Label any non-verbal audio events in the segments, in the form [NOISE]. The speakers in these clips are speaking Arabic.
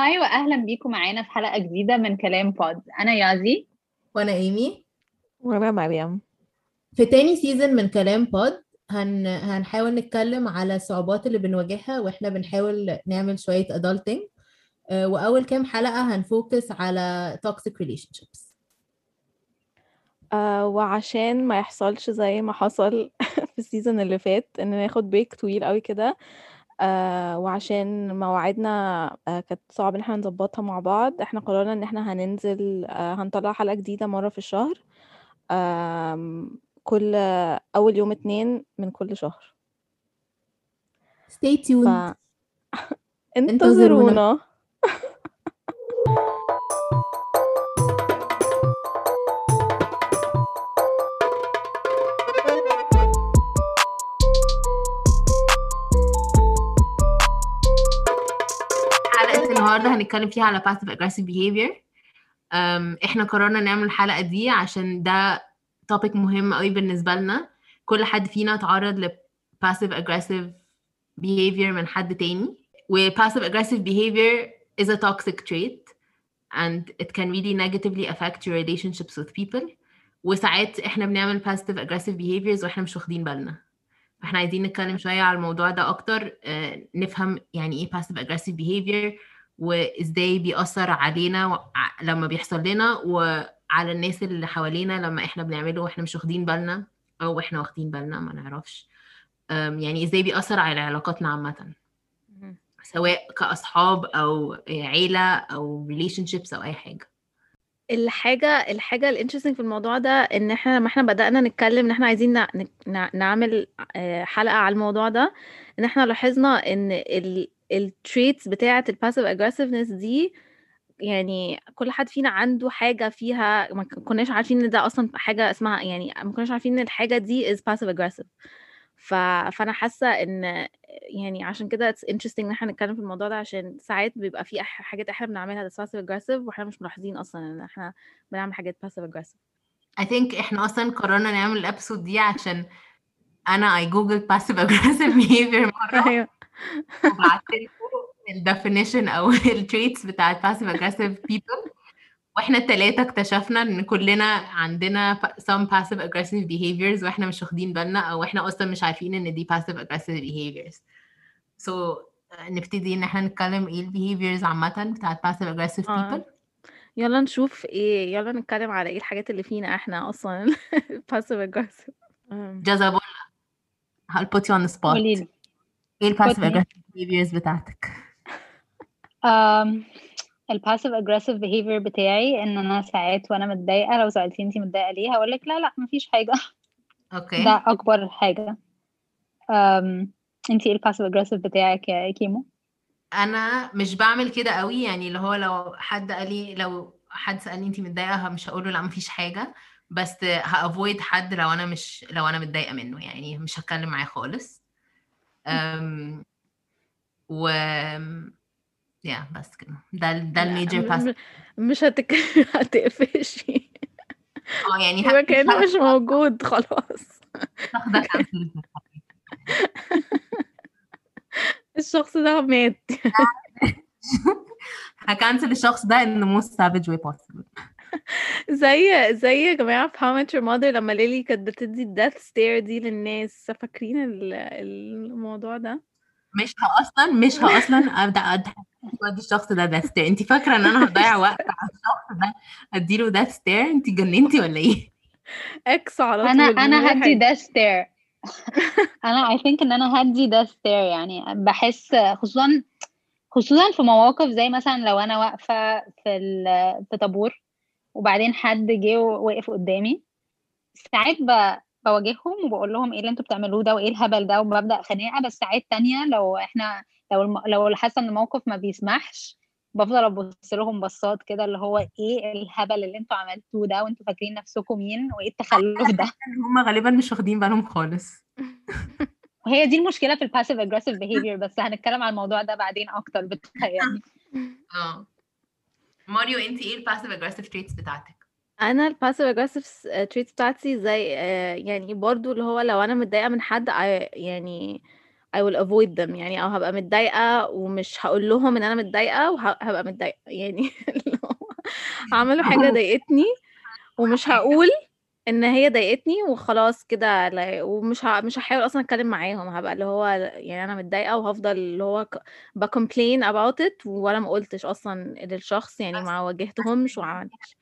هاي واهلا بيكم معانا في حلقة جديدة من كلام بود أنا يازي. وأنا إيمي. وأنا مريم. في تاني season من كلام بود هن... هنحاول نتكلم على الصعوبات اللي بنواجهها وإحنا بنحاول نعمل شوية adulting. آه، وأول كام حلقة هن focus على toxic relationships. آه وعشان ما يحصلش زي ما حصل [LAUGHS] في ال season اللي فات إن ناخد break طويل قوي كده آه وعشان مواعيدنا آه كانت صعب إن إحنا نظبطها مع بعض إحنا قررنا إن إحنا هننزل آه هنطلع حلقة جديدة مرة في الشهر كل أول يوم اتنين من كل شهر. Stay ف tuned [LAUGHS] انتظرونا. حلقة النهاردة هنتكلم فيها على passive aggressive behavior إحنا قررنا نعمل الحلقة دي عشان ده topic مهم قوي بالنسبة لنا كل حد فينا اتعرض ل passive aggressive behavior من حد تاني و passive aggressive behavior is a toxic trait and it can really negatively affect your relationships with people وساعات إحنا بنعمل passive aggressive behaviors وإحنا مش واخدين بالنا فاحنا عايزين نتكلم شوية على الموضوع ده أكتر آه، نفهم يعني إيه passive aggressive behavior وإزاي بيأثر علينا لما بيحصل لنا وعلى الناس اللي حوالينا لما إحنا بنعمله وإحنا مش واخدين بالنا أو إحنا واخدين بالنا ما نعرفش. يعني إزاي بيأثر على علاقاتنا عامة. سواء كأصحاب أو عيلة أو relationships أو أي حاجة. الحاجة الحاجة الانترستنج في الموضوع ده إن إحنا لما إحنا بدأنا نتكلم إن إحنا عايزين نع- نع- نعمل آه، حلقة على الموضوع ده إن إحنا لاحظنا إن ال ال traits بتاعة ال passive aggressiveness دي يعني كل حد فينا عنده حاجة فيها ما كناش عارفين إن ده أصلا حاجة اسمها يعني ما كناش عارفين إن الحاجة دي is passive aggressive. ف... فأنا حاسة إن يعني عشان كده it's interesting إن إحنا نتكلم في الموضوع ده عشان ساعات بيبقى في أح- حاجات إحنا بنعملها that's passive aggressive وإحنا مش ملاحظين أصلا إن إحنا بنعمل حاجات passive aggressive. I think إحنا أصلا قررنا نعمل ال episode دي عشان أنا I googled passive aggressive [LAUGHS] behavior مرة. [LAUGHS] أيوه. وبعت لكم ال definition أو [LAUGHS] ال traits بتاعت passive aggressive people. وإحنا التلاتة اكتشفنا إن كلنا عندنا some passive aggressive behaviors وإحنا مش واخدين بالنا أو إحنا أصلا مش عارفين إن دي passive aggressive behaviors. So آه، نبتدي إن إحنا نتكلم إيه ال behaviors عامة بتاعت passive aggressive آه. people. يلا نشوف إيه يلا نتكلم على إيه الحاجات اللي فينا إحنا أصلا [LAUGHS] passive aggressive. جزابولا I'll put you on the spot. قولي لي. إيه ال passive خدني. aggressive behaviors بتاعتك؟ ال passive aggressive behavior بتاعي إن أنا ساعات وأنا متضايقة لو سالتيني أنتي متضايقة ليه هقول لك لا لا مفيش حاجة. okay. ده أكبر حاجة. أنتي إيه ال passive aggressive بتاعك يا كيمو؟ أنا مش بعمل كده قوي يعني اللي هو لو حد قال لي لو حد سألني انت متضايقة مش هقول له لا مفيش حاجة. بس ه avoid حد لو أنا مش لو أنا متضايقة منه يعني مش هتكلم معاه خالص. أم و يا بس كده. ده ده ال major pass مش هتك... [LAUGHS] هتقفشي. آه يعني مش كأنه مش موجود خلاص. [LAUGHS] الشخص ده مات. [LAUGHS] ه cancel الشخص ده in the most savage way possible. زي زي يا جماعة في How I Met Your Mother لما ليلي كانت بتدي ال death stare دي للناس فاكرين ال- الموضوع ده؟ مش ها أصلا مش ها أصلا ابدا ادي ادي الشخص ده death stare انت فاكرة إن أنا هضيع وقت على الشخص ده اديله death stare انت جننتي ولا إيه؟ X على أنا طول أنا غير هدي death stare أنا I think إن أنا هدي death stare يعني. بحس خصوصا خصوصا في مواقف زي مثلا لو أنا واقفة في في طابور. وبعدين حد جه ووقف قدامي. ساعات ب... بواجههم وبقول لهم إيه اللي أنتوا بتعملوه ده وإيه الهبل ده وببدأ خناقه بس ساعات تانية لو إحنا لو الم... لو حاسه ان الموقف ما بيسمحش بفضل أبص لهم بصات كده اللي هو إيه الهبل اللي أنتوا عملتوه ده وانتوا فاكرين نفسكم مين وإيه التخلف ده. هم غالبا مش واخدين بالهم خالص. [LAUGHS] وهي دي المشكلة في ال passive aggressive behavior بس هنتكلم على الموضوع ده بعدين أكتر بتهيألي. [LAUGHS] آه. ماريو انت إيه ال passive aggressive traits بتاعتك؟ أنا ال passive aggressive traits بتاعتي زي آه، يعني برضو اللي هو لو أنا متضايقة من حد I- يعني I will avoid them يعني أو هبقى متضايقة ومش هقول لهم إن أنا متضايقة وهبقى متضايقة يعني [LAUGHS] اللي هو عملوا حاجة [LAUGHS] ضايقتني ومش هقول إن هي ضايقتني وخلاص كده لا- ومش ه... مش هحاول أصلا أتكلم معاهم هبقى اللي هو يعني أنا متضايقة وهفضل اللي هو ك... بكومبلين about it وأنا ما قلتش أصلا للشخص يعني ما واجهتهمش وعملتش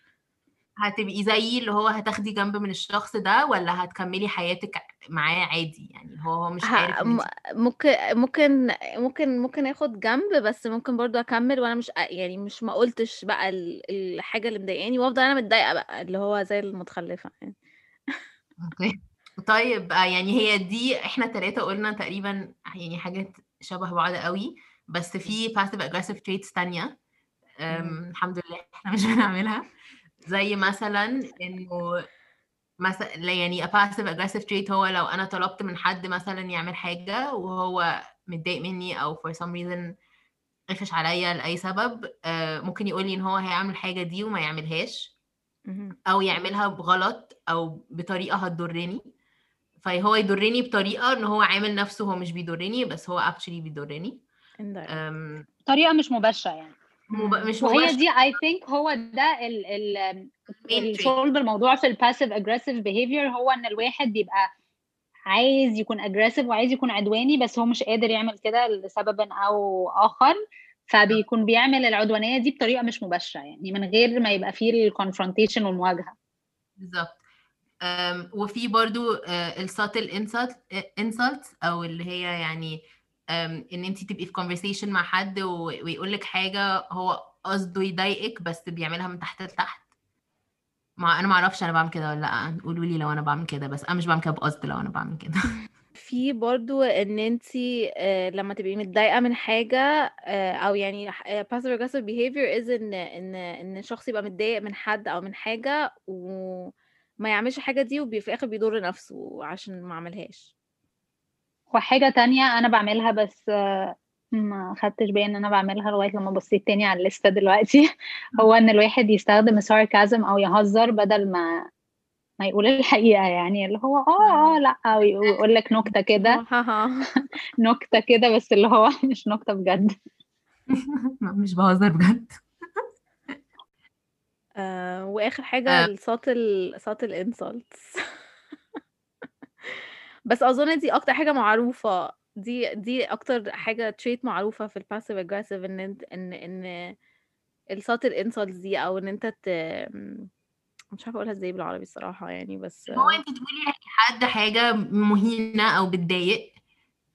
هتبقي زيي اللي هو هتاخدي جنب من الشخص ده ولا هتكملي حياتك معاه عادي؟ يعني هو هو مش عارف م- ممكن ممكن ممكن ممكن آخد جنب بس ممكن برضو أكمل وأنا مش يعني مش ما قلتش بقى ال- الحاجة اللي مضايقاني وأفضل أنا متضايقة بقى اللي هو زي المتخلفة يعني. أوكي. طيب آه، يعني هي دي إحنا ثلاثة قلنا تقريبا يعني حاجات شبه بعض قوي بس في passive aggressive traits تانية الحمد لله إحنا مش بنعملها. زي مثلا إنه مثلا يعني a passive aggressive trait هو لو أنا طلبت من حد مثلا يعمل حاجة وهو متضايق مني أو for some reason قفش عليا لأي سبب آه، ممكن يقول لي إن هو هيعمل الحاجة دي وما يعملهاش. أو يعملها بغلط أو بطريقة هتضرني. فهو يضرني بطريقة إن هو عامل نفسه هو مش بيضرني بس هو actually بيضرني. طريقة مش مباشرة يعني. مب... مش وهي مباشر دي I think هو ده ال ال. الشغل بالموضوع في ال passive aggressive behavior هو إن الواحد بيبقى عايز يكون aggressive وعايز يكون عدواني بس هو مش قادر يعمل كده لسبب أو آخر فبيكون بيعمل العدوانية دي بطريقة مش مباشرة يعني من غير ما يبقى فيه ال confrontation والمواجهة. بالظبط. وفي برضو الساتل انسلت أو اللي هي يعني إن انت تبقي في conversation مع حد ويقول لك حاجة هو قصده يضايقك بس بيعملها من تحت لتحت. ما أنا ما أعرفش أنا بعمل كده ولا لأ. قولوا لي لو أنا بعمل كده بس. أنا مش بعمل كده بقصد لو أنا بعمل كده. [LAUGHS] في برضو إن انتي آه، لما تبقي متضايقة من حاجة آه، أو يعني آه، passive aggressive behavior is ان ان إن الشخص يبقى متضايق من حد أو من حاجة وما يعملش الحاجة دي وفي الآخر بيضر نفسه عشان ما عملهاش. وحاجة تانية أنا بعملها بس آه، ما خدتش بالي إن أنا بعملها لغاية لما بصيت تاني على الليستة دلوقتي. [LAUGHS] هو إن الواحد يستخدم الساركازم أو يهزر بدل ما ما يقول الحقيقة يعني اللي هو آه آه لأ ويقول لك نكتة كده. هاها [LAUGHS] نكتة كده بس اللي هو [LAUGHS] مش نكتة بجد. مش بهزر بجد. آه، وآخر حاجة آه. الساتل ساتل انسلتس بس أظن دي أكتر حاجة معروفة دي دي أكتر حاجة trait معروفة في ال passive aggressive إن إن إن ال subtle insults دي أو إن أنت ت... مش عارفة أقولها إزاي بالعربي الصراحة يعني بس هو أنت تقولي لحد حاجة مهينة أو بتضايق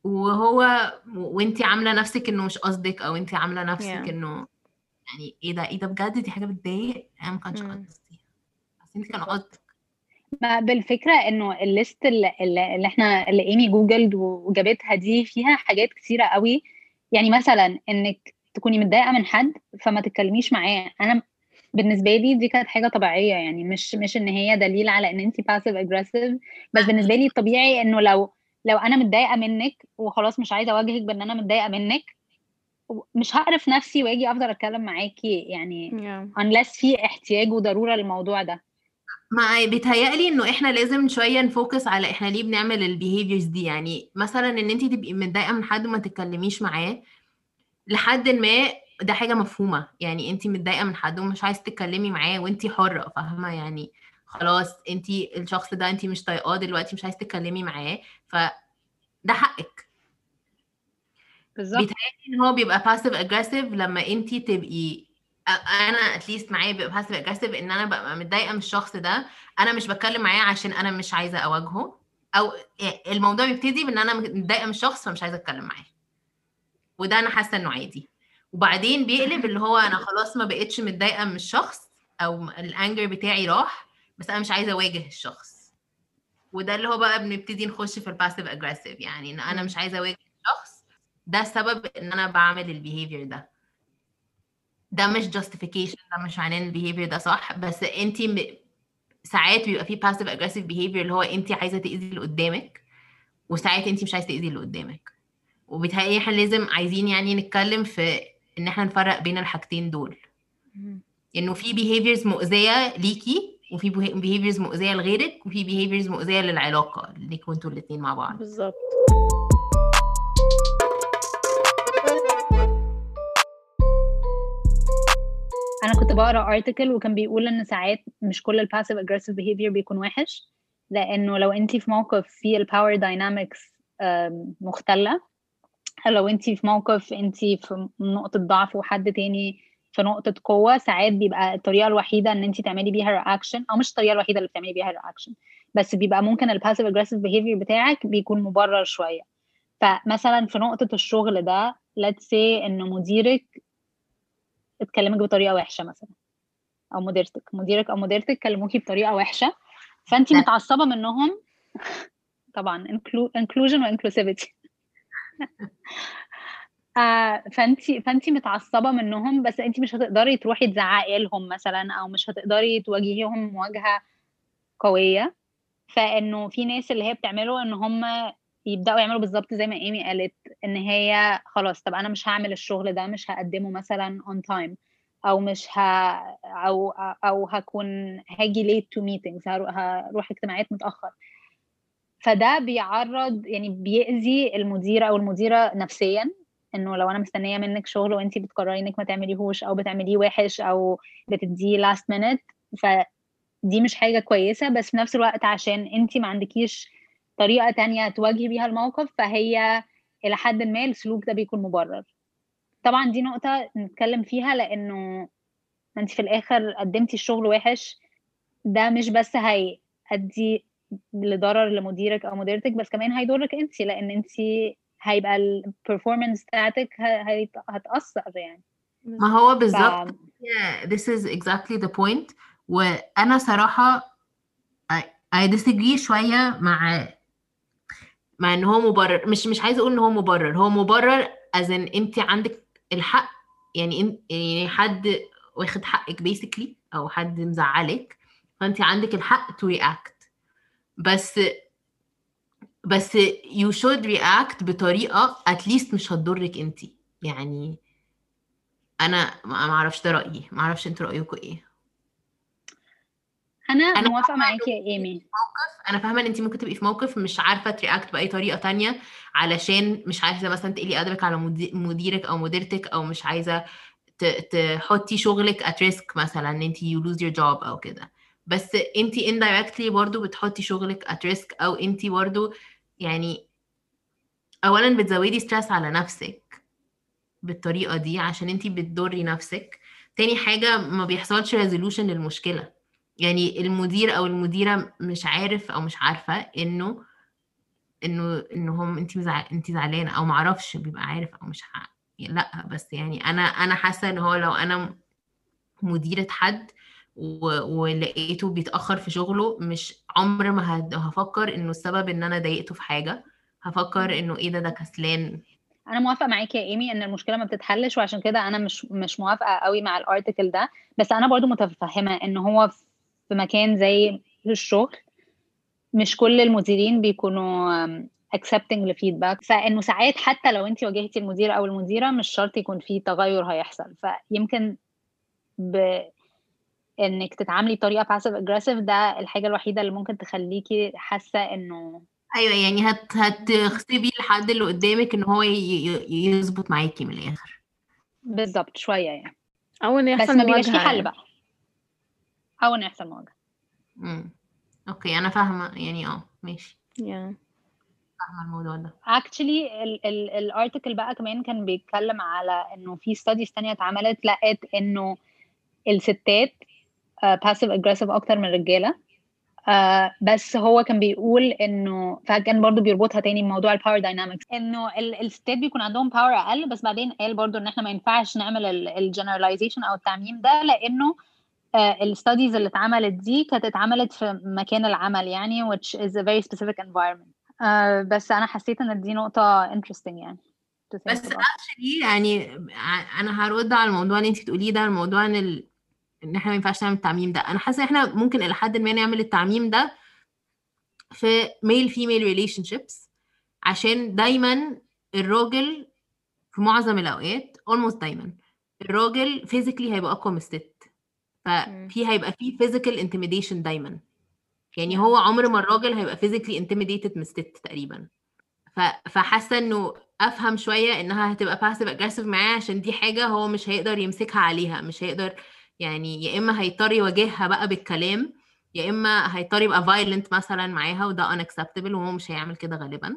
وهو وأنت عاملة نفسك إنه مش قصدك أو أنت عاملة نفسك Yeah. إنه يعني إيه ده إيه ده بجد دي حاجة بتضايق أنا ما كانش مم. قصدي بس أنت كان قصدك ما بالفكرة إنه ال list اللي, إحنا اللي ايمي googled وجابتها دي فيها حاجات كتيرة قوي. يعني مثلا إنك تكوني متضايقة من حد فما تتكلميش معاه. أنا بالنسبة لي دي كانت حاجة طبيعية. يعني مش مش إن هي دليل على إن انت passive aggressive بس بالنسبة لي الطبيعي إنه لو لو أنا متضايقة منك وخلاص مش عايزة أواجهك بإن أنا متضايقة منك مش هقرف نفسي وآجي أفضل أتكلم معاكي. يعني yeah. unless في احتياج وضرورة للموضوع ده. ما بيتهيألي إنه إحنا لازم شوية ن focus على إحنا ليه بنعمل ال behaviors دي. يعني مثلا إن انت تبقي متضايقة من حد وما تتكلميش معاه لحد ما ده حاجة مفهومة. يعني انت متضايقة من حد ومش عايزه تتكلمي معاه وانت حرة فاهمة؟ يعني خلاص انت الشخص ده انت مش طايقاه دلوقتي مش عايزه تتكلمي معاه فده حقك. بالظبط. بيتهيألي إن هو بيبقى passive aggressive لما انت تبقي أنا at least معايا بيبقى passive aggressive إن أنا ببقى متضايقة من الشخص ده أنا مش بتكلم معاه عشان أنا مش عايزة أواجهه أو الموضوع بيبتدي بإن أنا متضايقة من الشخص فمش عايزة أتكلم معاه. وده أنا حاسة إنه عادي. وبعدين بيقلب اللي هو أنا خلاص ما بقتش متضايقة من الشخص أو ال anger بتاعي راح بس أنا مش عايزة أواجه الشخص. وده اللي هو بقى بنبتدي نخش في ال passive aggressive يعني إن أنا. مش عايزة أواجه الشخص ده السبب إن أنا بعمل ال behavior ده. ده مش justification ده مش معناه ان ال behavior ده صح؟ بس انت م... ساعات بيبقى في passive aggressive behavior اللي هو انت عايزة تأذي اللي قدامك وساعات انت مش عايزة تأذي اللي قدامك. وبيتهيألي إحنا لازم عايزين يعني نتكلم في ان إحنا نفرق بين الحاجتين دول. انه في behaviors مؤذية ليكي وفي behaviors مؤذية لغيرك وفي behaviors مؤذية للعلاقة ليكوا أنتوا الاثنين مع بعض. بالظبط. أنا كنت بقرأ article وكان بيقول إن ساعات مش كل ال passive aggressive behavior بيكون وحش لأنه لو انت في موقف فيه ال power dynamics مختلة لو انت في موقف انت في نقطة ضعف وحد تاني في نقطة قوة ساعات بيبقى الطريقة الوحيدة إن انت تعملي بيها reaction أو مش الطريقة الوحيدة اللي بتعملي بيها reaction بس بيبقى ممكن ال passive aggressive behavior بتاعك بيكون مبرر شوية. فمثلا في نقطة الشغل ده let's say إن مديرك اتكلمك بطريقة وحشة مثلا أو مديرتك. مديرك أو مديرتك كلموكي بطريقة وحشة فانت متعصبة منهم. طبعا inclusion وinclusivity [LAUGHS] آه فانت فانت متعصبة منهم بس انت مش هتقدري تروحي تزعقي لهم مثلا أو مش هتقدري تواجهيهم مواجهة قوية. فإنه في ناس اللي هي بتعمله إن هم يبدأوا يعملوا بالظبط زي ما ايمي قالت إن هي خلاص طب أنا مش هعمل الشغل ده مش هقدمه مثلا on time أو مش ه... أو أو هكون هاجي late to meetings هروح اجتماعات متأخر. فده بيعرض يعني بيأذي المدير أو المديرة نفسيا إنه لو أنا مستنية منك شغل وانت بتقرري إنك ما تعمليهوش أو بتعمليه وحش أو بتديه last minute فدي مش حاجة كويسة بس في نفس الوقت عشان انت ما عندكيش طريقة تانية تواجهي بيها الموقف فهي إلى حد ما السلوك ده بيكون مبرر. طبعا دي نقطة نتكلم فيها لأنه أنت في الآخر قدمتي الشغل وحش. ده مش بس هيأدي لضرر لمديرك أو مديرتك بس كمان هيضرك أنت لأن أنت هيبقى البرفورمانس بتاعتك هتأثر يعني. ما هو بالظبط ف... yeah, this is exactly the point. وأنا صراحة I disagree شوية مع مع إن هو مبرر. مش مش عايزة أقول إن هو مبرر. هو مبرر as ان أنت عندك الحق يعني يعني حد واخد حقك basically أو حد مزعلك فأنت عندك الحق to react بس بس you should react بطريقة at least مش هتضرك أنت. يعني أنا ما أعرفش ده رأيي. ما أعرفش أنتوا رايكم إيه. أنا, أنا موافقة معاكي يا إيمي. موقف أنا فاهمة إن انت ممكن تبقي في موقف مش عارفة ترياكت بأي طريقة تانية علشان مش عايزة مثلا تقلي أدبك على مديرك أو مديرتك أو مش عايزة تحطي شغلك at risk مثلا إن انت you lose your job أو كده. بس انت indirectly برضو بتحطي شغلك at risk أو انت برضو يعني اولا بتزودي stress على نفسك بالطريقة دي عشان انت بتضري نفسك. تاني حاجة ما بيحصلش resolution للمشكلة. يعني المدير أو المديرة مش عارف أو مش عارفة إنه إنه انه هم انت. أنت زعلانة أو معرفش بيبقى عارف أو مش ح... لأ بس يعني أنا أنا حاسة إن هو لو أنا مديرة حد و... ولقيته بيتأخر في شغله مش عمر ما. هفكر إنه السبب إن أنا ضايقته في حاجة هفكر إنه إيه ده ده كسلان أنا موافقة معاكي يا إيمي إن المشكلة ما بتتحلش وعشان كده أنا مش مش موافقة قوي مع الارتكل ده بس أنا برضو متفهمة إن هو في مكان زي الشغل مش كل المديرين بيكونوا accepting لفيدباك فإنه ساعات حتى لو انت واجهتي المدير أو المديرة مش شرط يكون في تغير هيحصل. فيمكن ب إنك تتعاملي بطريقة passive aggressive ده الحاجة الوحيدة اللي ممكن تخليكي حاسة إنه أيوه يعني هت هتغصبي الحد اللي قدامك إن هو يظبط معاكي من الآخر. بالظبط شوية يعني. أو ان يحصل بس ما بيبقاش في حل يعني. بقى. أو يحصل مواجهة. امم أوكي أنا فاهمة. يعني آه ماشي. Yeah. فاهمة الموضوع ده. Actually الارتكل بقى كمان كان بيتكلم على إنه في studies تانية اتعملت لقت إنه الستات uh, passive aggressive أكتر من الرجالة. uh, بس هو كان بيقول إنه فكان برضو بيربطها تاني بموضوع ال power dynamics إنه ال- الستات بيكون عندهم باور أقل بس بعدين قال برضو إن إحنا ما ينفعش نعمل ال generalization أو التعميم ده لإنه ال studies اللي اتعملت دي كانت اتعملت في مكان العمل يعني which is a very specific environment. uh, بس أنا حسيت إن دي نقطة interesting يعني بس actually يعني أنا هرد على الموضوع اللي انت بتقوليه ده الموضوع إن ال... إن إحنا ما ينفعش نعمل التعميم ده. أنا حاسة إحنا ممكن إلى حد ما نعمل التعميم ده في male female relationships عشان دايما الراجل في معظم الأوقات almost دايما الراجل physically هيبقى أقوى من الست. ففي هيبقى في physical intimidation دايما. يعني هو عمر ما الراجل هيبقى physically intimidated من الست تقريبا. فحاسة إنه أفهم شوية إنها هتبقى passive aggressive معاه عشان دي حاجة هو مش هيقدر يمسكها عليها مش هيقدر يعني يا إما هيضطر يواجهها بقى بالكلام يا إما هيضطر يبقى violent مثلا معاها وده unacceptable وهو مش هيعمل كده غالبا.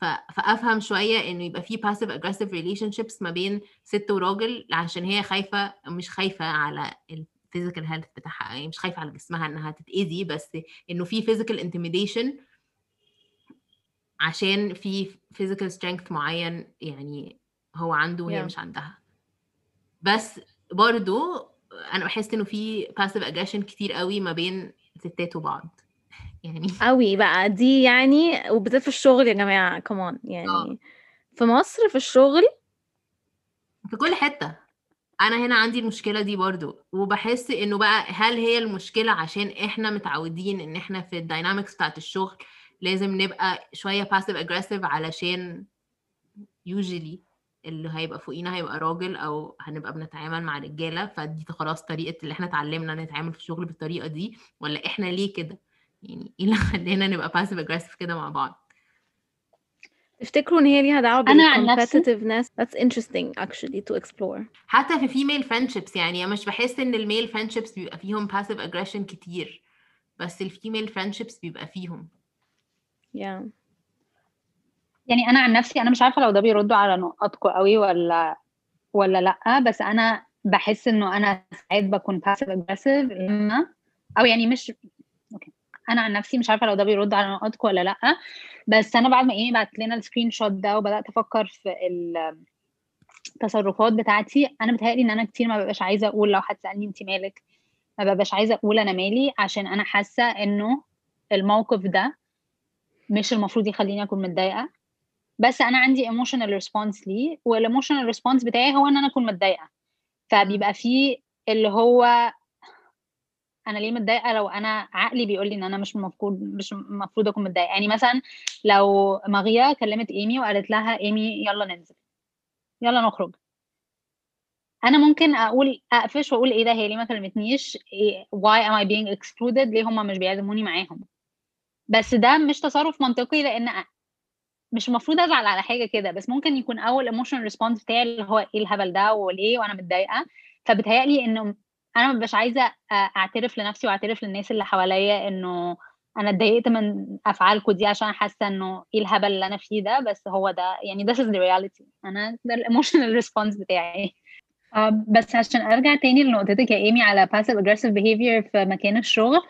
ف... فأفهم شوية إنه يبقى في passive aggressive relationships ما بين ست وراجل عشان هي خايفة مش خايفة على ال physical health بتاعها يعني مش خايفة على جسمها إنها تتأذي بس إنه في physical intimidation عشان في physical strength معين يعني هو عنده وهي Yeah. مش عندها. بس برضو أنا بحس إنه في passive aggression كتير قوي ما بين ستات وبعض. يعني [LAUGHS] قوي بقى دي يعني وبالذات في الشغل يا جماعة كمان يعني في مصر في الشغل في كل حتة. أنا هنا عندي المشكلة دي برضو وبحس إنه بقى هل هي المشكلة عشان إحنا متعودين إن إحنا في الداينامكس بتاعت الشغل لازم نبقى شوية passive aggressive علشان usually اللي هيبقى فوقينا هيبقى راجل أو هنبقى بنتعامل مع رجالة فدي خلاص طريقة اللي إحنا اتعلمنا نتعامل في الشغل بالطريقة دي ولا إحنا ليه كده؟ يعني إيه اللي [LAUGHS] خلانا نبقى passive aggressive كده مع بعض؟ تفتكروا إن هي ليها عن نفسي- بالcompetitiveness. That's interesting actually to explore. حتى في female friendships يعني مش بحس إن الميل friendships بيبقى فيهم passive aggression كتير بس ال female friendships بيبقى فيهم. Yeah. يعني أنا عن نفسي أنا مش عارفة لو ده بيردوا على نقطكم قوي ولا ولا لأ بس أنا بحس إنه أنا ساعات بكون passive aggressive لما أو يعني مش أنا عن نفسي مش عارفة لو ده بيرد على نقطكم ولا لأ بس أنا بعد ما ايمي بعت لنا ال screenshot ده وبدأت أفكر في التصرفات بتاعتي أنا بتهيألي إن أنا كتير ما ببقاش عايزة أقول لو حد سألني انت مالك ما ببقاش عايزة أقول أنا مالي عشان أنا حاسة إنه الموقف ده مش المفروض يخليني أكون متضايقة بس أنا عندي emotional response ليه والايموشنال response بتاعي هو إن أنا أكون متضايقة فبيبقى فيه اللي هو أنا ليه متضايقة لو أنا عقلي بيقول لي إن أنا مش المفروض مش المفروض أكون متضايقة؟ يعني مثلا لو ماغيا كلمت إيمي وقالت لها إيمي يلا ننزل. يلا نخرج. أنا ممكن أقول أقفش وأقول إيه ده؟ هي ليه ما كلمتنيش؟ إيه why am I being excluded ليه هم مش بيعزموني معاهم؟ بس ده مش تصرف منطقي لأن مش المفروض أزعل على حاجة كده. بس ممكن يكون أول emotional response بتاعي اللي هو إيه الهبل ده؟ وليه وأنا متضايقة؟ فبتهيألي إنه أنا مبقاش عايزة أعترف لنفسي وأعترف للناس اللي حواليا إنه أنا اتضايقت من أفعالكم دي عشان حاسة إنه إيه الهبل اللي أنا فيه ده بس هو ده يعني this is the reality. أنا ده ال emotional response [LAUGHS] بتاعي. آه، بس عشان أرجع تاني لنقطتك يا إيمي على passive aggressive behavior في مكان الشغل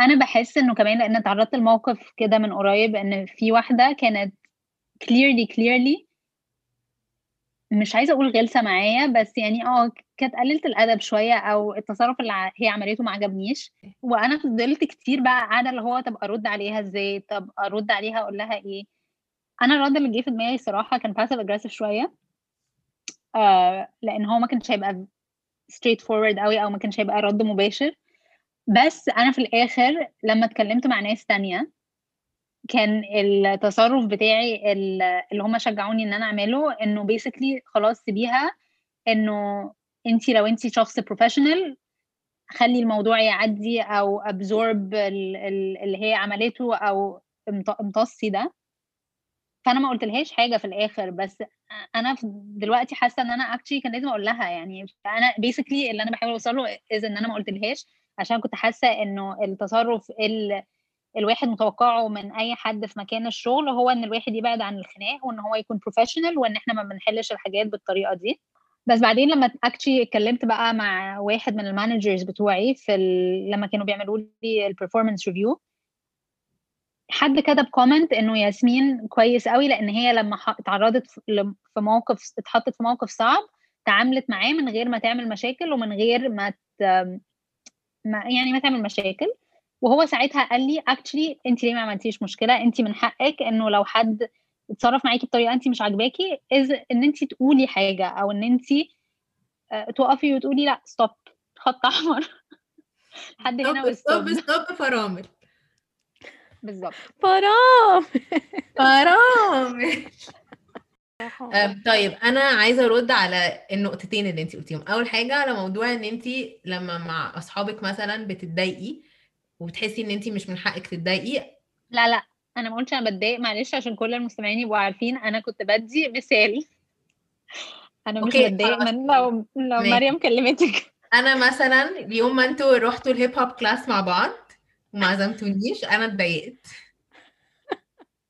أنا بحس إنه كمان لأن اتعرضت لموقف كده من قريب إن في واحدة كانت clearly clearly مش عايزة أقول غلسة معايا بس يعني آه كانت قليله الأدب شوية أو التصرف اللي هي عملته ما عجبنيش. وأنا فضلت كتير بقى قاعدة اللي هو طب أرد عليها إزاي؟ طب أرد عليها أقول لها إيه؟ أنا الرد اللي جه في دماغي صراحة كان passive aggressive شوية. آه لأن هو ما كانش هيبقى straight forward قوي أو ما كانش هيبقى رد مباشر. بس أنا في الآخر لما اتكلمت مع ناس تانية كان التصرف بتاعي ال- اللي هم شجعوني إن أنا أعمله إنه basically خلاص سيبيها إنه انت لو انت شخص professional خلي الموضوع يعدي أو absorb اللي هي عملته أو امت- امتصي ده. فأنا ما قلتلهاش حاجة في الآخر بس أنا دلوقتي حاسة إن أنا actually كان لازم أقول لها يعني. أنا basically اللي أنا بحاول أوصله is إن أنا ما قلتلهاش عشان كنت حاسة إنه التصرف ال الواحد متوقعه من أي حد في مكان الشغل هو إن الواحد يبعد عن الخناق وإن هو يكون professional وإن إحنا ما بنحلش الحاجات بالطريقة دي. بس بعدين لما actually اتكلمت بقى مع واحد من ال managers بتوعي في ال... لما كانوا بيعملوا لي ال performance review حد كتب comment إنه ياسمين كويس قوي لأن هي لما اتعرضت في موقف اتحطت في موقف صعب تعاملت معاه من غير ما تعمل مشاكل ومن غير ما, ت... ما يعني ما تعمل مشاكل. وهو ساعتها قال لي actually انت ليه ما عملتيش مشكلة؟ انت من حقك إنه لو حد اتصرف معاكي بطريقة انت مش عاجباكي as إن انت تقولي حاجة أو إن انت تقفي وتقولي لأ stop خط أحمر. [LAUGHS] لحد هنا stop و stop. stop فرامل. بالظبط. فرامل. [LAUGHS] أم، طيب أنا عايزة أرد على النقطتين اللي انت قلتيهم. أول حاجة على موضوع إن انت لما مع أصحابك مثلا بتتضايقي وبتحسي إن انت مش من حقك تتضايقي؟ لا لا. أنا ما قلتش أنا بتضايق معلش عشان كل المستمعين يبقوا عارفين أنا كنت بدي مثال. [LAUGHS] أنا مش بتضايق. من لو لو. مريم كلمتك. أنا مثلا اليوم ما أنتوا رحتوا ال hip hop class مع بعض وما عزمتونيش أنا اتضايقت.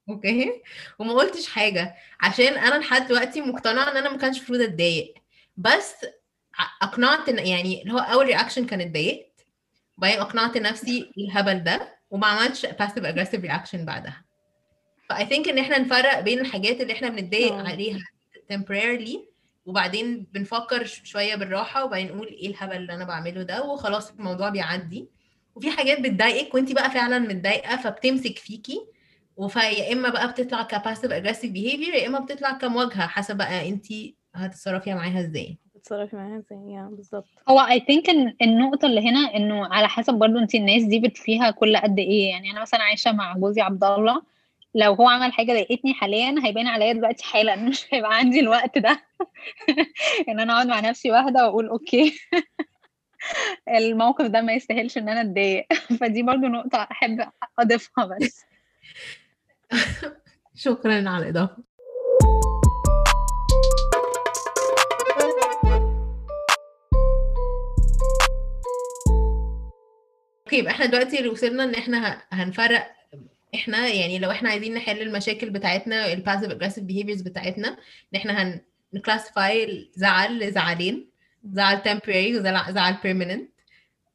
okay؟ وما قلتش حاجة عشان أنا لحد دلوقتي مقتنعة إن أنا ما كانش المفروض أتضايق. بس أقنعت يعني اللي هو أول reaction كان اتضايقت وبعدين أقنعت نفسي الهبل ده وما عملتش passive aggressive reaction بعدها. ف I think إن إحنا نفرق بين الحاجات اللي إحنا بنتضايق آه. عليها temporarily وبعدين بنفكر شوية بالراحة وبعدين نقول إيه الهبل اللي أنا بعمله ده وخلاص الموضوع بيعدي. وفي حاجات بتضايقك وانت بقى فعلا متضايقة فبتمسك فيكي في يا إما بقى بتطلع ك passive aggressive behavior يا إما بتطلع كمواجهة حسب بقى انت هتتصرفي معاها إزاي. بتتصرفي معاها إزاي؟ يا بالظبط هو I think إن النقطة اللي هنا إنه على حسب برضو انت الناس دي بت fickle قد إيه. يعني أنا مثلا عايشة مع جوزي عبد الله لو هو عمل حاجة ضايقتني حاليا هيبان عليا دلوقتي حالا مش هيبقى عندي الوقت ده. [LAUGHS] إن أنا أقعد مع نفسي واحدة وأقول أوكي. [LAUGHS] الموقف ده ما يستاهلش إن أنا أتضايق. [LAUGHS] فدي برضو نقطة أحب أضيفها بس. شكرا على الإضافة. يبقى إحنا دلوقتي وصلنا إن إحنا هنفرق إحنا يعني لو إحنا عايزين نحل المشاكل بتاعتنا ال passive aggressive behaviors بتاعتنا إن إحنا هن الزعل لزعلين زعل temporary وزعل زعل permanent.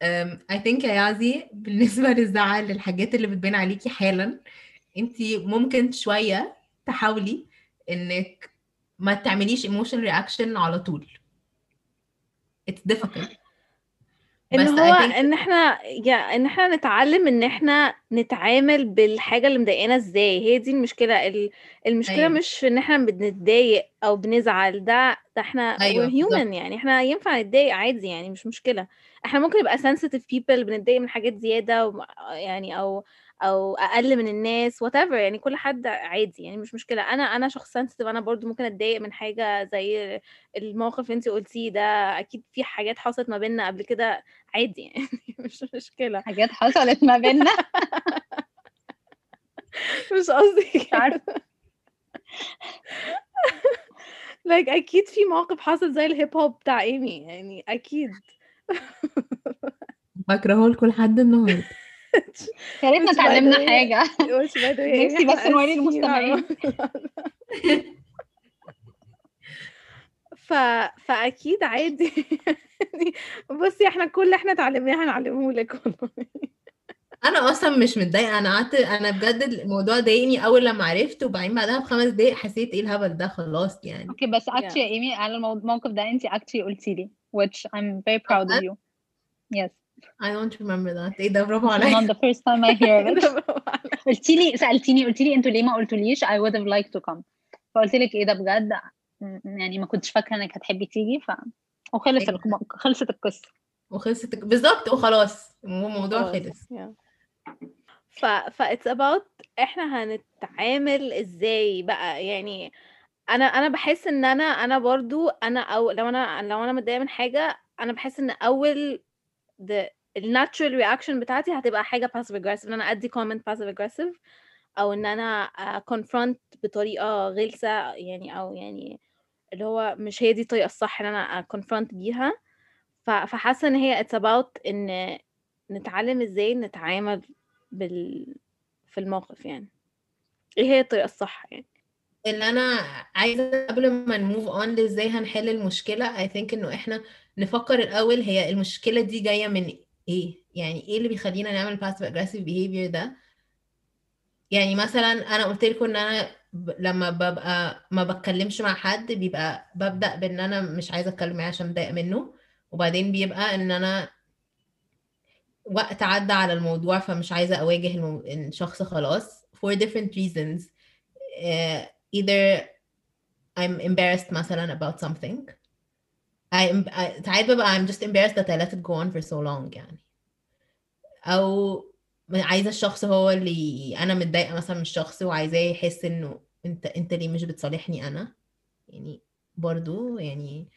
um, I think يا يازي بالنسبة للزعل للحاجات اللي بتبان عليكي حالا انت ممكن شوية تحاولي إنك ما تعمليش emotion reaction على طول. It's difficult. ان هو إن إحنا يا إن إحنا نتعلم إن إحنا نتعامل بالحاجة اللي مضايقانا إزاي. هي دي المشكلة. ال- المشكلة أيوة. مش في إن إحنا بنتضايق أو بنزعل. ده ده إحنا أيوة، human يعني. إحنا ينفع نتضايق عادي يعني مش مشكلة. إحنا ممكن نبقى sensitive people بنتضايق من حاجات زيادة يعني أو أو أقل من الناس whatever يعني كل حد عادي يعني مش مشكلة. أنا أنا شخص sensitive أنا برضو ممكن أتضايق من حاجة زي الموقف اللي انت قلتيه ده. أكيد في حاجات حصلت ما بيننا قبل كده عادي يعني [LAUGHS] مش مشكلة. حاجات حصلت ما بيننا. [LAUGHS] مش قصدي عارفة. [LAUGHS] Like أكيد في موقف حصل زي الهيب هوب بتاع إيمي يعني أكيد. بكرهه لكل حد النهارده. [LAUGHS] يا ريتنا اتعلمنا by the way نفسي بس نوري المستمعين. ف... فأكيد عادي. [LAUGHS] بصي إحنا كل اللي إحنا اتعلمناه هنعلمه لك. والله [LAUGHS] أنا أصلا مش متضايقة. أنا قعدت أنا بجد الموضوع ضايقني أول لما عرفت وبعدين بعدها بخمس دقايق حسيت إيه الهبل ده خلاص يعني. أوكي بس actually يا ايمي على المو- الموقف ده انت actually قلتي لي which I'm very proud of you. Yes. I don't remember that. إيه ده برافو it's عليا not the first time I hear [LAUGHS] it. قلتي لي سالتيني قلتي لي أنتوا ليه ما قلتوليش؟ I would have liked to come. فقلت لك إيه ده بجد؟ يعني ما كنتش فاكرة إنك هتحبي تيجي ف وخلص أيوة. الم- خلصت القصة. وخلصت بالظبط وخلاص. الموضوع خلص. ف ف it's about إحنا هنتعامل إزاي بقى؟ يعني أنا أنا بحس إن أنا أنا برضو أنا أو لو أنا لو أنا متضايقة من حاجة أنا بحس إن أول the الناتشرال رياكشن بتاعتي هتبقى حاجة passive aggressive إن أنا أدي comment passive aggressive أو إن أنا uh, confront بطريقة غلسة يعني أو يعني اللي هو مش هي دي الطريقة الصح إن أنا confront بيها. ف- فحاسة إن هي it's about إن نتعلم إزاي نتعامل بال في الموقف يعني. إيه هي الطريقة الصح يعني؟ اللي أنا عايزة قبل ما نموف اون إزاي هنحل المشكلة I think إنه إحنا نفكر الأول هي المشكلة دي جاية من إيه يعني إيه اللي بيخلينا نعمل passive aggressive behavior ده يعني مثلا أنا قلت لكم إن أنا. لما ببقى ما بتكلمش مع حد بيبقى ببدأ بإن أنا مش عايزة أتكلم معاه عشان متضايقة منه وبعدين بيبقى إن أنا وقت عدى على الموضوع فمش عايزة أواجه. الشخص خلاص for different reasons uh, either I'm embarrassed مثلا about something I, I ساعات ببقى I'm just embarrassed that I let it go on for so long يعني. أو عايزة الشخص هو اللي أنا متضايقة مثلا من الشخص وعايزاه يحس إنه أنت أنت ليه مش بتصالحني أنا؟ يعني برضو يعني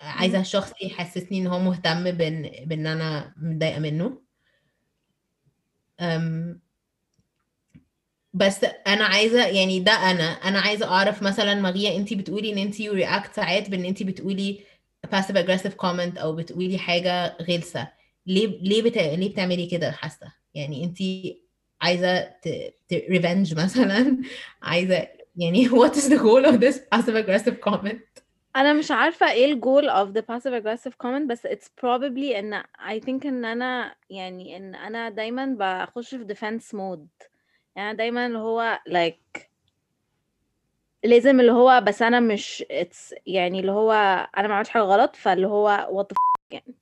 عايزة مم. الشخص يحسسني إن هو مهتم بإن بإن أنا متضايقة منه. أم بس أنا عايزة يعني ده أنا أنا عايزة أعرف مثلا ماريا انت بتقولي إن انت رياكت ساعات بإن انت بتقولي passive aggressive comment أو بتقولي حاجة غلسه ليه ليه بت... ليه بتعملي كده حاسه يعني انت عايزه ت... ت... revenge مثلا عايزه يعني what is the goal of this passive aggressive comment أنا مش عارفه إيه الجول of the passive aggressive comment بس it's probably ان I think ان أنا يعني ان أنا دايما بخش في defense mode يعني دايما اللي هو like لازم اللي هو بس أنا مش يعني اللي هو أنا ما عملتش حاجة غلط فاللي هو f يعني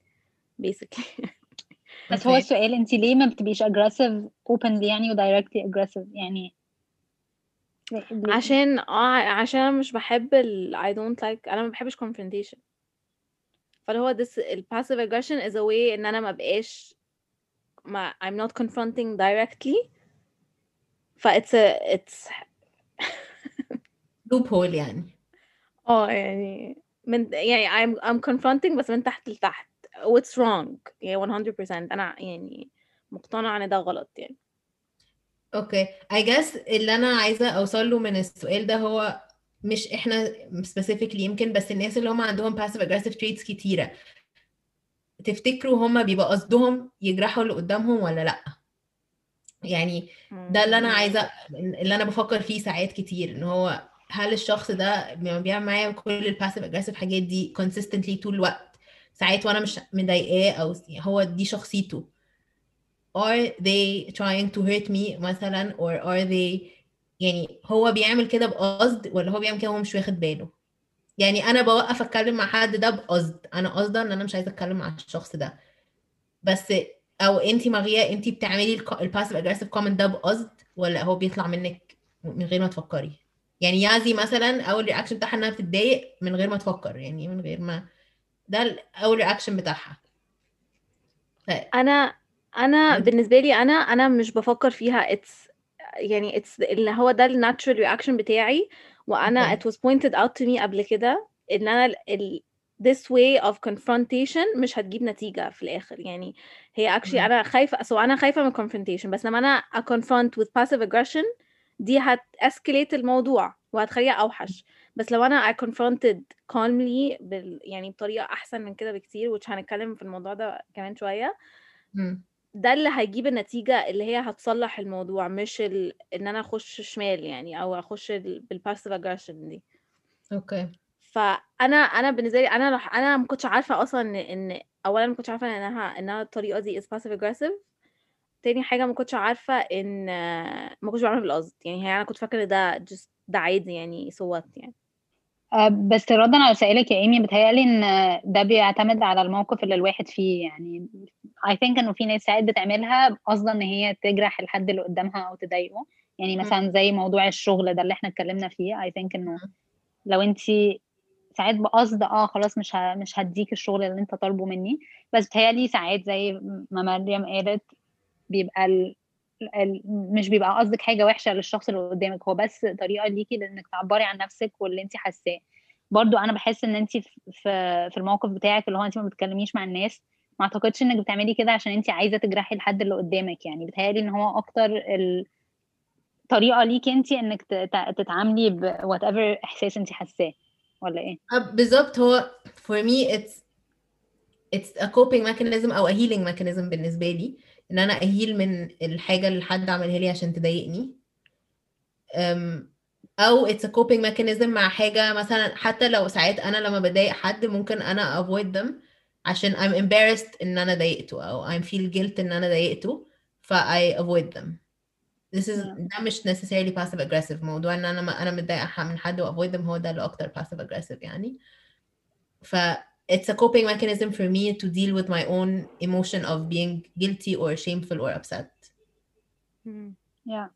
basically [LAUGHS] بس هو. السؤال انت ليه ما بتبقيش aggressive openly يعني و directly aggressive يعني؟ عشان آه عشان أنا مش بحب ال I don't like أنا ما بحبش confrontation فاللي هو this ال passive aggression is a way إن أنا ما بقاش ما I'm not confronting directly ف it's a it's loophole يعني. آه يعني من يعني I'm I'm confronting بس من تحت لتحت. What's wrong يعني 100% أنا يعني مقتنعة إن ده غلط يعني. أوكي I guess اللي أنا عايزة أوصل له من السؤال ده هو مش إحنا specifically يمكن بس الناس اللي هم عندهم passive aggressive traits كتيرة. تفتكروا هم بيبقى قصدهم يجرحوا اللي قدامهم ولا لأ؟ يعني ده اللي أنا عايزة اللي أنا بفكر فيه ساعات كتير إن هو هل الشخص ده بيعمل معايا كل ال passive aggressive حاجات دي consistently طول الوقت؟ ساعات وأنا مش مضايقاه أو هو دي شخصيته. Are they trying to hurt me مثلا or are they يعني هو بيعمل كده بقصد ولا هو بيعمل كده وهو مش واخد باله؟ يعني أنا بوقف أتكلم مع حد ده بقصد. أنا قصدا إن أنا مش عايزة أتكلم مع الشخص ده. بس أو انت واعية انت بتعملي ال passive aggressive comment ده بقصد ولا هو بيطلع منك من غير ما تفكري؟ يعني يازي مثلا أول reaction بتاعها إنها بتتضايق من غير ما تفكر يعني من غير ما ده أول رياكشن بتاعها ف... أنا أنا بس- بالنسبة لي أنا أنا مش بفكر فيها it's يعني it's اللي هو ده ال natural reaction بتاعي وأنا Okay. it was pointed out to me قبل كده إن أنا ال- this way of confrontation مش هتجيب نتيجة في الآخر يعني هي actually. أنا خايفة so أنا خايفة من confrontation بس لما أنا confront with passive aggression دي هت escalate الموضوع وهتخليها أوحش. بس لو أنا I confronted calmly بال يعني بطريقة أحسن من كده بكتير which هنتكلم في الموضوع ده كمان شوية مم. ده اللي هيجيب النتيجة اللي هي هتصلح الموضوع مش ال... إن أنا أخش شمال يعني أو أخش ال... بالباسيف اجريشن دي. أوكي. فأنا أنا بالنسبة لي أنا لح... أنا ما كنتش عارفة أصلا إن, إن اولا ما كنتش عارفة إنها إنها الطريقة دي is passive aggressive. تاني حاجة ما كنتش عارفة إن ما كنتش بعملها بالقصد يعني هي أنا كنت فاكرة ان ده just ده عادي يعني so what يعني. آه، بس ردا على سؤالك يا إيمي بتهيألي إن ده بيعتمد على الموقف اللي الواحد فيه يعني. I think إنه في ناس ساعات بتعملها قصدا إن هي تجرح الحد اللي قدامها أو تضايقه. يعني مثلا زي موضوع الشغل ده اللي إحنا اتكلمنا فيه I think إنه لو أنت ساعات بقصد آه خلاص مش. مش هديك الشغل اللي أنت طالبه مني. بس بتهيألي ساعات زي ما مريم قالت بيبقى ال... ال... مش بيبقى قصدك حاجة وحشة للشخص اللي قدامك هو بس طريقة ليكي لإنك تعبري عن نفسك واللي انت حاساه. برضو أنا بحس إن انت في في الموقف بتاعك اللي هو انت ما بتتكلميش مع الناس ما أعتقدش إنك بتعملي كده عشان انت عايزة تجرحي الحد اللي قدامك. يعني بتهيألي إن هو أكتر ال... طريقة ليكي انت إنك تتعاملي ب whatever إحساس انت حاساه. ولا إيه؟ آه، بالظبط. هو for me it's it's a coping mechanism أو a healing mechanism بالنسبة لي. إن أنا أهيل من الحاجة اللي حد عملها لي عشان تضايقني. أو it's a coping mechanism مع حاجة مثلا حتى لو ساعات أنا لما بضايق حد ممكن أنا avoid them عشان I'm embarrassed إن أنا ضايقته أو I feel guilt إن أنا ضايقته ف I avoid them. This is Yeah. ده مش necessarily passive aggressive. موضوع إن أنا ما أنا متضايقة من حد و avoid them هو ده اللي أكتر passive aggressive يعني. ف it's a coping mechanism for me to deal with my own emotion of being guilty or shameful or upset. Yeah.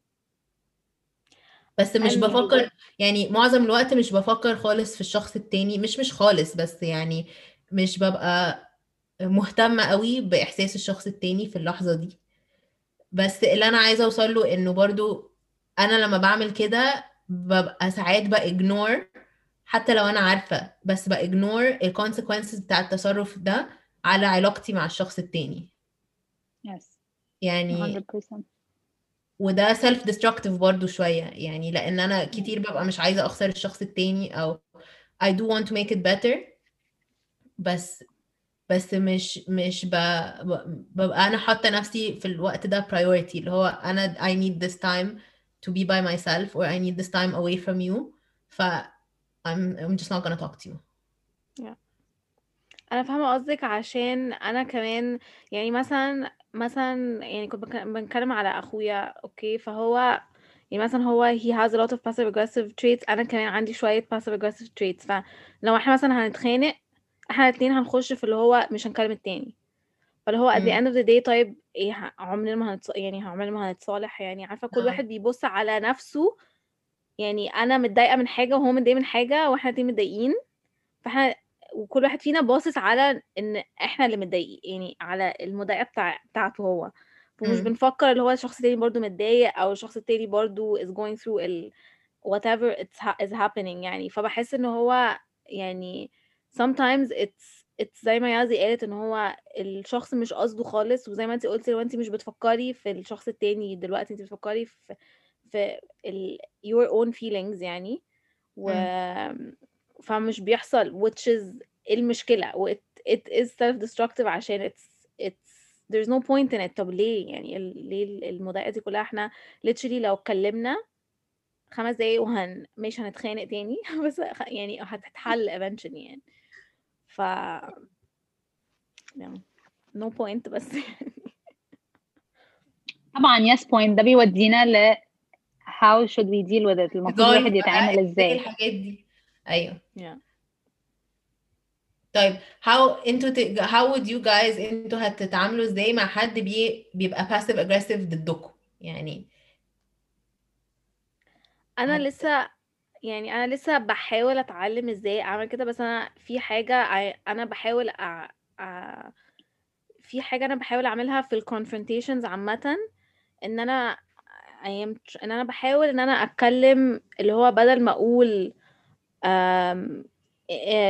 بس مش بفكر يعني معظم الوقت مش بفكر خالص في الشخص التاني مش مش خالص بس يعني مش ببقى مهتمة قوي بإحساس الشخص التاني في اللحظة دي. بس اللي أنا عايزة أوصل له إنه برضو أنا لما بعمل كده ببقى ساعات ب ignore حتى لو أنا عارفة بس ب ignore ال consequences بتاع التصرف ده على علاقتي مع الشخص التاني. Yes. يعني 100% وده self destructive برضو شوية. يعني لأن أنا كتير ببقى مش عايزة أخسر الشخص التاني أو I do want to make it better. بس بس مش مش ب... ب- ببقى أنا حاطة نفسي في الوقت ده priority. اللي هو أنا I need this time to be by myself or I need this time away from you. ف I'm I'm just not gonna talk to you. أنا فاهمة قصدك عشان أنا كمان يعني مثلا مثلا يعني كنت بنتكلم على أخويا أوكي؟ فهو يعني مثلا هو he has a lot of passive aggressive traits أنا كمان عندي شوية passive aggressive traits. فلو إحنا مثلا هنتخانق إحنا الاتنين هنخش في اللي هو مش هنكلم التاني. فاللي هو at the end of the day طيب إيه عمرنا ما هنتص... يعني عمرنا ما هنتصالح يعني عارفة؟ كل آه. واحد بيبص على نفسه يعني أنا متضايقة من حاجة وهو متضايق من حاجة وإحنا الاتنين متضايقين فإحنا وكل واحد فينا باصص على إن إحنا اللي متضايقين يعني على المضايقة بتاع بتاعته هو ومش مم. بنفكر اللي هو الشخص التاني برضو متضايق أو الشخص التاني برضو is going through ال whatever it's ha- is happening يعني فبحس إن هو يعني sometimes it's it's زي ما يازي قالت إن هو الشخص مش قصده خالص وزي ما انت قلتي لو انت مش بتفكري في الشخص التاني دلوقتي انت بتفكري في في ال your own feelings يعني و فمش بيحصل which is المشكلة و it, it is self destructive عشان it's it's there's no point in it. طب ليه؟ يعني ليه المضايقة دي كلها؟ إحنا literally لو اتكلمنا خمس دقايق وهن مش هنتخانق تاني. [LAUGHS] بس يعني هتتحل eventually يعني. ف yeah. no point بس. [LAUGHS] طبعا yes point ده بيودينا ل how should we deal with it? المفروض الواحد يتعامل إزاي إزاي؟ الحاجات دي. أيوه. Yeah. طيب how أنتوا ت... how would you guys أنتوا هتتعاملوا إزاي مع حد بي... بيبقى passive aggressive ضدكم؟ يعني أنا هت- لسه يعني أنا لسه بحاول أتعلم إزاي أعمل كده بس أنا في حاجة أنا بحاول أ... أ... في حاجة أنا بحاول أعملها في ال confrontations عامه إن أنا I am إن أنا بحاول إن أنا أتكلم اللي هو بدل ما أقول um,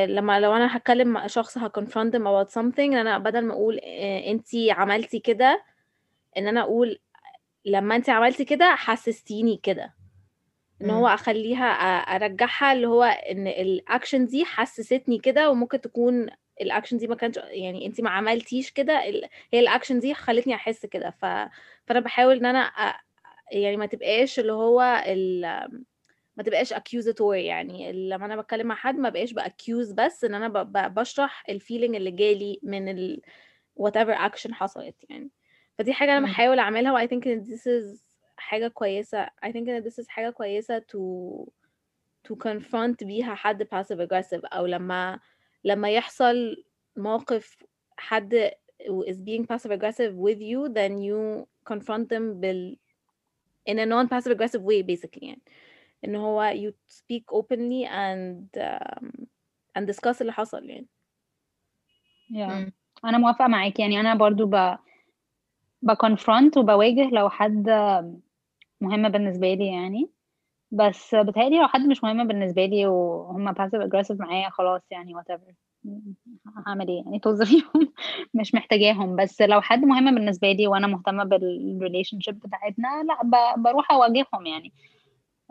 لما لو أنا هتكلم مع شخص ه confront him about something إن أنا بدل ما أقول انتي عملتي كده إن أنا أقول لما انتي عملتي كده حسستيني كده إن هو مم. أخليها ارجعها اللي هو إن الاكشن دي حسستني كده وممكن تكون الاكشن دي ما كانش يعني انت ما عملتيش كده ال- هي الاكشن دي خلتني أحس كده ف... فأنا بحاول إن أنا. يعني ما تبقاش اللي هو ال... ما تبقاش accusatory يعني لما أنا بتكلم مع حد ما بقاش ب accuse بس إن أنا ب... ب... بشرح ال feeling اللي جالي من ال whatever action حصلت يعني فدي حاجة أنا مم. بحاول أعملها و I think that this is حاجة كويسة I think that this is حاجة كويسة to to confront بيها حد passive aggressive أو لما لما يحصل موقف حد is being passive aggressive with you then you confront them بال in a non passive aggressive way basically يعني. إن هو you speak openly and um, and discuss اللي حصل يعني. Yeah. أنا موافقة معاك يعني أنا برضو ب بكونفرونت وبواجه لو حد مهم بالنسبة لي يعني. بس بتهيألي لو حد مش مهم بالنسبة لي وهم passive aggressive معايا خلاص يعني whatever. هعمل إيه؟ يعني طز فيهم [LAUGHS] مش محتاجاهم. بس لو حد مهم بالنسبة لي وأنا مهتمة بال relationship بتاعتنا لا بروح أواجههم يعني.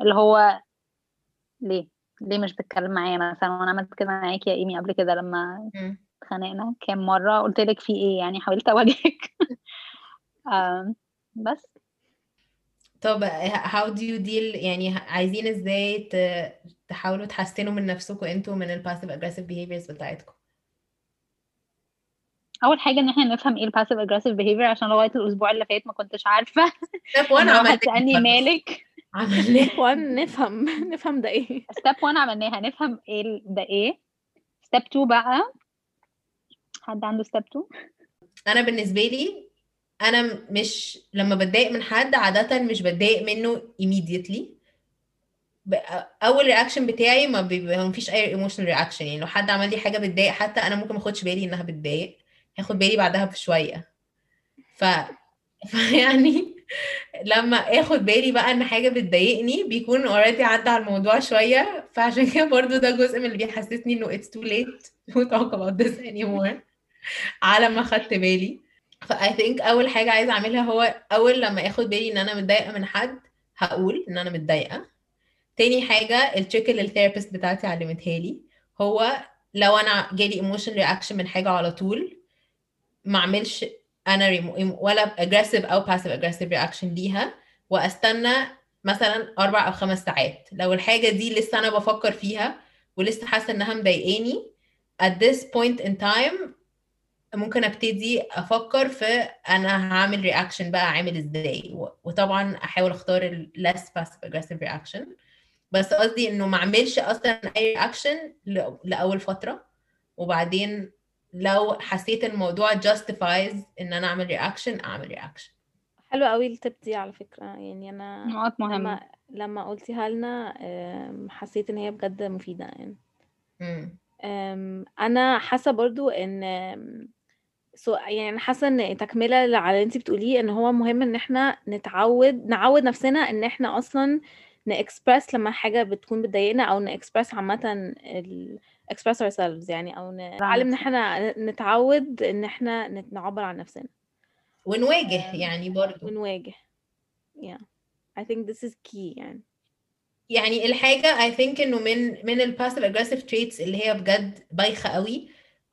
اللي هو ليه؟ ليه مش بتتكلم معايا مثلا؟ وأنا عملت كده معاكي يا إيمي قبل كده لما. اتخانقنا كام مرة قلت لك في إيه يعني؟ حاولت أواجهك. [LAUGHS] بس. طب how do you deal يعني عايزين إزاي تحاولوا تحسنوا من نفسكم أنتوا من ال passive aggressive behaviors بتاعتكم. أول حاجة إن إحنا نفهم إيه ال passive aggressive behavior عشان لغاية الأسبوع اللي فات ما كنتش عارفة. Step 1 لما واحد عملناها. سألني بس. مالك. عملناها. one نفهم. [LAUGHS] نفهم ده إيه. step 1 عملناها. نفهم إيه ال- ده إيه. step 2 بقى. حد عنده ستيب 2 أنا بالنسبة لي أنا مش لما بتضايق من حد عادة مش بتضايق منه immediately. أول reaction بتاعي ما فيش أي emotional reaction يعني لو حد عمل لي حاجة بتضايق حتى أنا ممكن ما أخدش بالي إنها بتضايق. هاخد بالي بعدها بشوية. ف فيعني لما آخد بالي بقى إن حاجة بتضايقني بيكون already عدى على الموضوع شوية. فعشان كده برضو ده جزء من اللي بيحسسني إنه it's too late to talk about this anymore. على ما خدت بالي. ف I think أول حاجة عايزة أعملها هو أول لما آخد بالي إن أنا متضايقة من حد هقول إن أنا متضايقة. تاني حاجة ال trick اللي ال therapist بتاعتي علمتها لي هو لو أنا جالي emotional reaction من حاجة على طول ما أعملش أنا ريمو ولا aggressive أو passive aggressive reaction ليها وأستنى مثلا أربع أو خمس ساعات. لو الحاجة دي لسه أنا بفكر فيها ولسه حاسة إنها مضايقاني at this point in time ممكن أبتدي أفكر في أنا هعمل reaction بقى عامل إزاي. وطبعا أحاول أختار less passive aggressive reaction. بس قصدي إنه ما اعملش أصلا أي reaction لأول فترة. وبعدين لو حسيت الموضوع justifies إن أنا أعمل reaction أعمل reaction حلوة قوي ال tip دي على فكرة. يعني أنا نقط مهمة. لما لما قلتيها لنا حسيت إن هي بجد مفيدة. يعني أنا حاسة برضو إن سو يعني أنا حاسة إن تكملة على اللي انت بتقوليه إن هو مهم إن إحنا نتعود نعود نفسنا إن إحنا أصلا نأكسبرس لما حاجة بتكون بتضايقنا أو نأكسبرس عامة ال express ourselves يعني أو نتعلم إن إحنا نتعود إن إحنا نعبر عن نفسنا. ونواجه يعني برضو. ونواجه. Yeah. I think this is key يعني. يعني الحاجة I think إنه من من ال passive aggressive traits اللي هي بجد بايخة قوي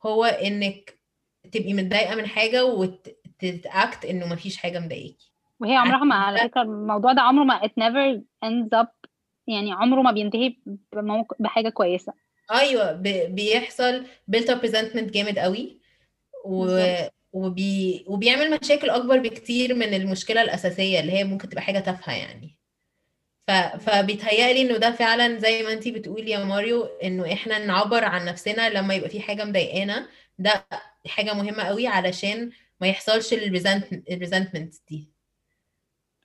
هو إنك تبقي متضايقة من حاجة وتتاكت إنه مفيش حاجة مضايقاكي. وهي عمرها ما على فكرة الموضوع ده عمره ما it never ends up يعني عمره ما بينتهي بموق... بحاجة كويسة. أيوه ب- بيحصل built up resentment جامد قوي و... وبي... وبيعمل مشاكل أكبر بكتير من المشكلة الأساسية اللي هي ممكن تبقى حاجة تافهة يعني. ف... فبيتهيألي إنه ده فعلا زي ما أنتي بتقولي يا ماريو إنه إحنا نعبر عن نفسنا لما يبقى في حاجة مضايقانا. ده حاجة مهمة قوي علشان ما يحصلش الريزنتمنت دي.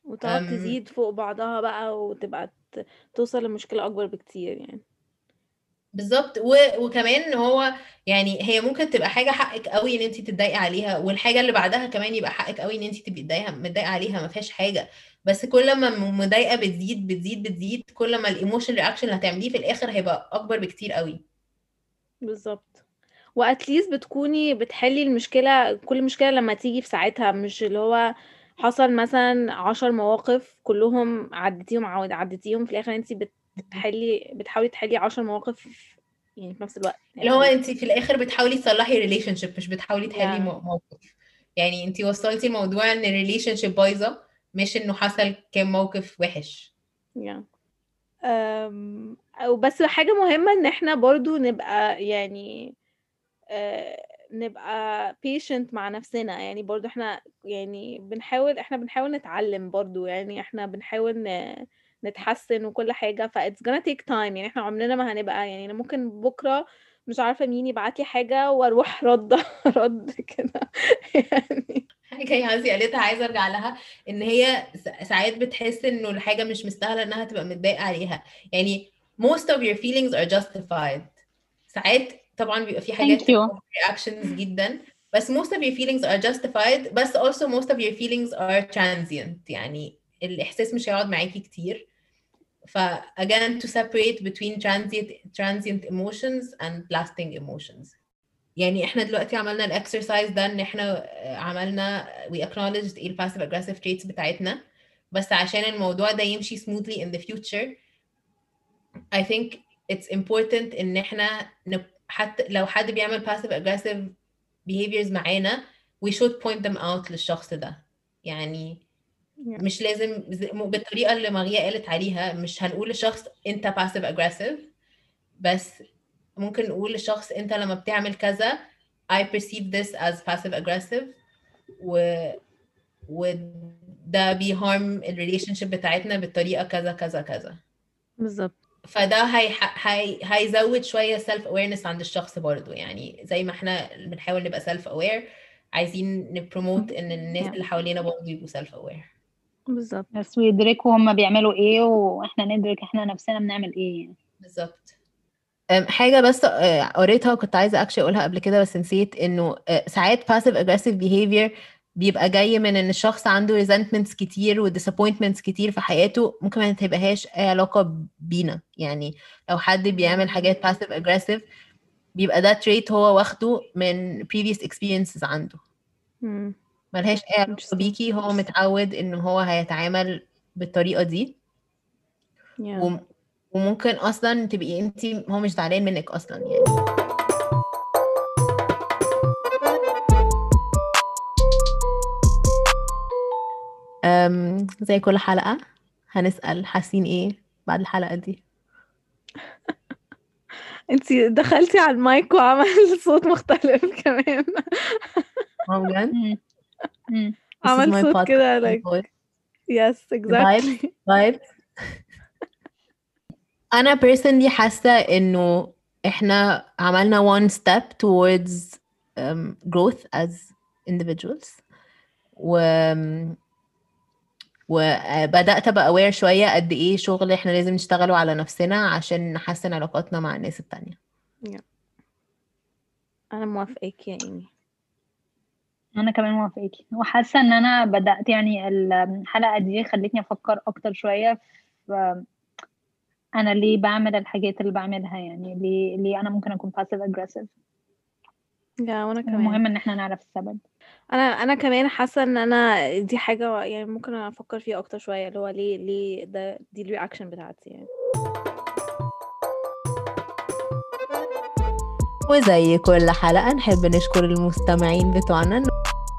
وتقعد أم. تزيد فوق بعضها بقى وتبقى ت- توصل لمشكلة أكبر بكتير يعني. بالظبط و... وكمان هو يعني هي ممكن تبقى حاجة حقك قوي إن انت تتضايقي عليها والحاجة اللي بعدها كمان يبقى حقك قوي إن انت تبقي متضايقه متضايقة عليها ما فيهاش حاجة. بس كل ما المضايقه بتزيد بتزيد بتزيد كل ما ال emotional reaction اللي هتعمليه في الآخر هيبقى أكبر بكتير قوي بالظبط و at least بتكوني بتحلي المشكلة كل مشكلة لما تيجي في ساعتها مش اللي هو حصل مثلا عشر مواقف كلهم عديتيهم عود عديتيهم في الآخر انتي بت- بتحلي بتحاولي تحلي عشر مواقف يعني في نفس الوقت اللي هو يعني انت في الآخر بتحاولي تصلحي relationship مش بتحاولي تحلي Yeah. مو- موقف يعني انت وصلتي الموضوع إن ال relationship بايظة مش إنه حصل كام موقف وحش yeah. أم، أو بس حاجة مهمة إن إحنا برضو نبقى يعني آه، نبقى patient مع نفسنا يعني برضو إحنا يعني بنحاول إحنا بنحاول نتعلم برضو يعني إحنا بنحاول. نتحسن وكل حاجة ف it's gonna take time يعني إحنا عمرنا ما هنبقى يعني أنا ممكن بكرة مش عارفة مين يبعت لي حاجة وأروح [LAUGHS] رد رد كده يعني حاجة عايزة قالتها عايزة أرجع لها إن هي ساعات بتحس إنه الحاجة مش مستاهلة إنها تبقى متضايقة عليها يعني most of your feelings are justified ساعات طبعا بيبقى في حاجات Thank you. reactions جدا بس most of your feelings are justified بس also most of your feelings are transient يعني الاحساس مش هيقعد معاكي كتير ف again to separate between transient transient emotions and lasting emotions يعني احنا دلوقتي عملنا الاكسرسايز ده ان احنا آه، عملنا we acknowledged ايه الباسيف aggressive traits بتاعتنا بس عشان الموضوع ده يمشي smoothly in the future I think it's important ان احنا نب... حتى لو حد بيعمل passive aggressive behaviors معانا we should point them out للشخص ده. يعني Yeah. مش لازم بالطريقة اللي ماريا قالت عليها مش هنقول للشخص انت passive aggressive بس ممكن نقول للشخص انت لما بتعمل كذا I perceive this as passive aggressive و وده بيهارم الريليشن بتاعتنا بالطريقة كذا كذا كذا. بالظبط. فده هي هي هيزود شوية self awareness عند الشخص برضو. يعني زي ما إحنا بنحاول نبقى self aware عايزين نبروموت إن الناس. اللي حوالينا برضو يبقوا self aware بالظبط. بس ويدركوا هما بيعملوا إيه وإحنا ندرك إحنا نفسنا بنعمل إيه يعني. بالظبط. أم، حاجة بس آه، قريتها وكنت عايزة اكشلي أقولها قبل كده بس نسيت إنه آه، ساعات passive aggressive behavior بيبقى جاي من إن الشخص عنده resentments كتير و disappointments كتير في حياته ممكن ما تبقاش أي علاقة بينا يعني لو حد بيعمل حاجات passive aggressive بيبقى ده trait هو واخده من previous experiences عنده. ملهاش أي علاقة Interesting. بيكي هو متعود إن هو هيتعامل بالطريقة دي Yeah. وم- وممكن أصلا تبقي انت هو مش زعلان منك أصلا يعني زي كل حلقة هنسأل حاسين إيه بعد الحلقة دي. [LAUGHS] انت دخلتي على المايك وعمل [LAUGHS] صوت مختلف كمان. [LAUGHS] آه بجد؟ عمل صوت كده like yes exactly. أنا personally حاسة إنه إحنا عملنا one step towards um, growth as individuals. و وبدأت أبقى aware شوية قد إيه شغل إحنا لازم نشتغله على نفسنا عشان نحسن علاقاتنا مع الناس التانية. أنا موافقاك يا إيمي. أنا كمان موافقاكي وحاسة إن أنا بدأت يعني الحلقة دي خلتني أفكر أكتر شوية في أنا ليه بعمل الحاجات اللي بعملها يعني ليه ليه أنا ممكن أكون passive aggressive. يا وأنا كمان. المهم إن إحنا نعرف السبب. أنا أنا كمان حاسة إن أنا دي حاجة يعني ممكن أفكر فيها أكتر شوية اللي هو ليه ليه ده دي ال reaction بتاعتي يعني. وزي كل حلقة نحب نشكر المستمعين بتوعنا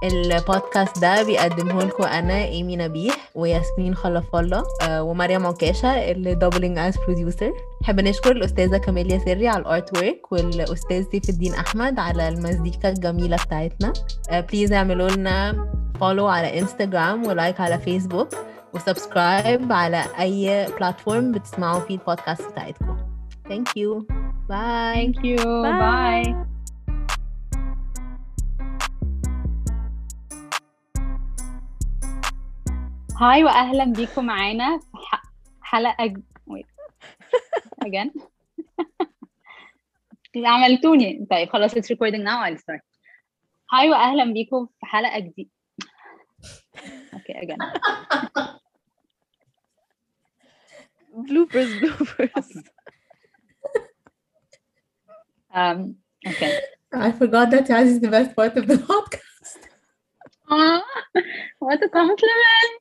البودكاست ده بيقدمه لكم أنا إيمي نبيح وياسمين خلف الله آه، ومريم عكاشة اللي doubling as producer نحب نشكر الأستاذة كاميليا سري على ال artwork والأستاذ سيف الدين أحمد على المزيكا الجميلة بتاعتنا please اعملوا لنا follow على انستجرام و like على فيسبوك و subscribe على أي platform بتسمعوا فيه البودكاست بتاعتكم Thank you. Bye. thank you Bye. hi واهلا بيكم معانا في حلقه ج... wait. again عملتوني طيب خلاص it's recording now I'll start هاي واهلا بيكم في حلقه جديده أوكي again bloopers bloopers um, okay I forgot that is the best part of the podcast. What a compliment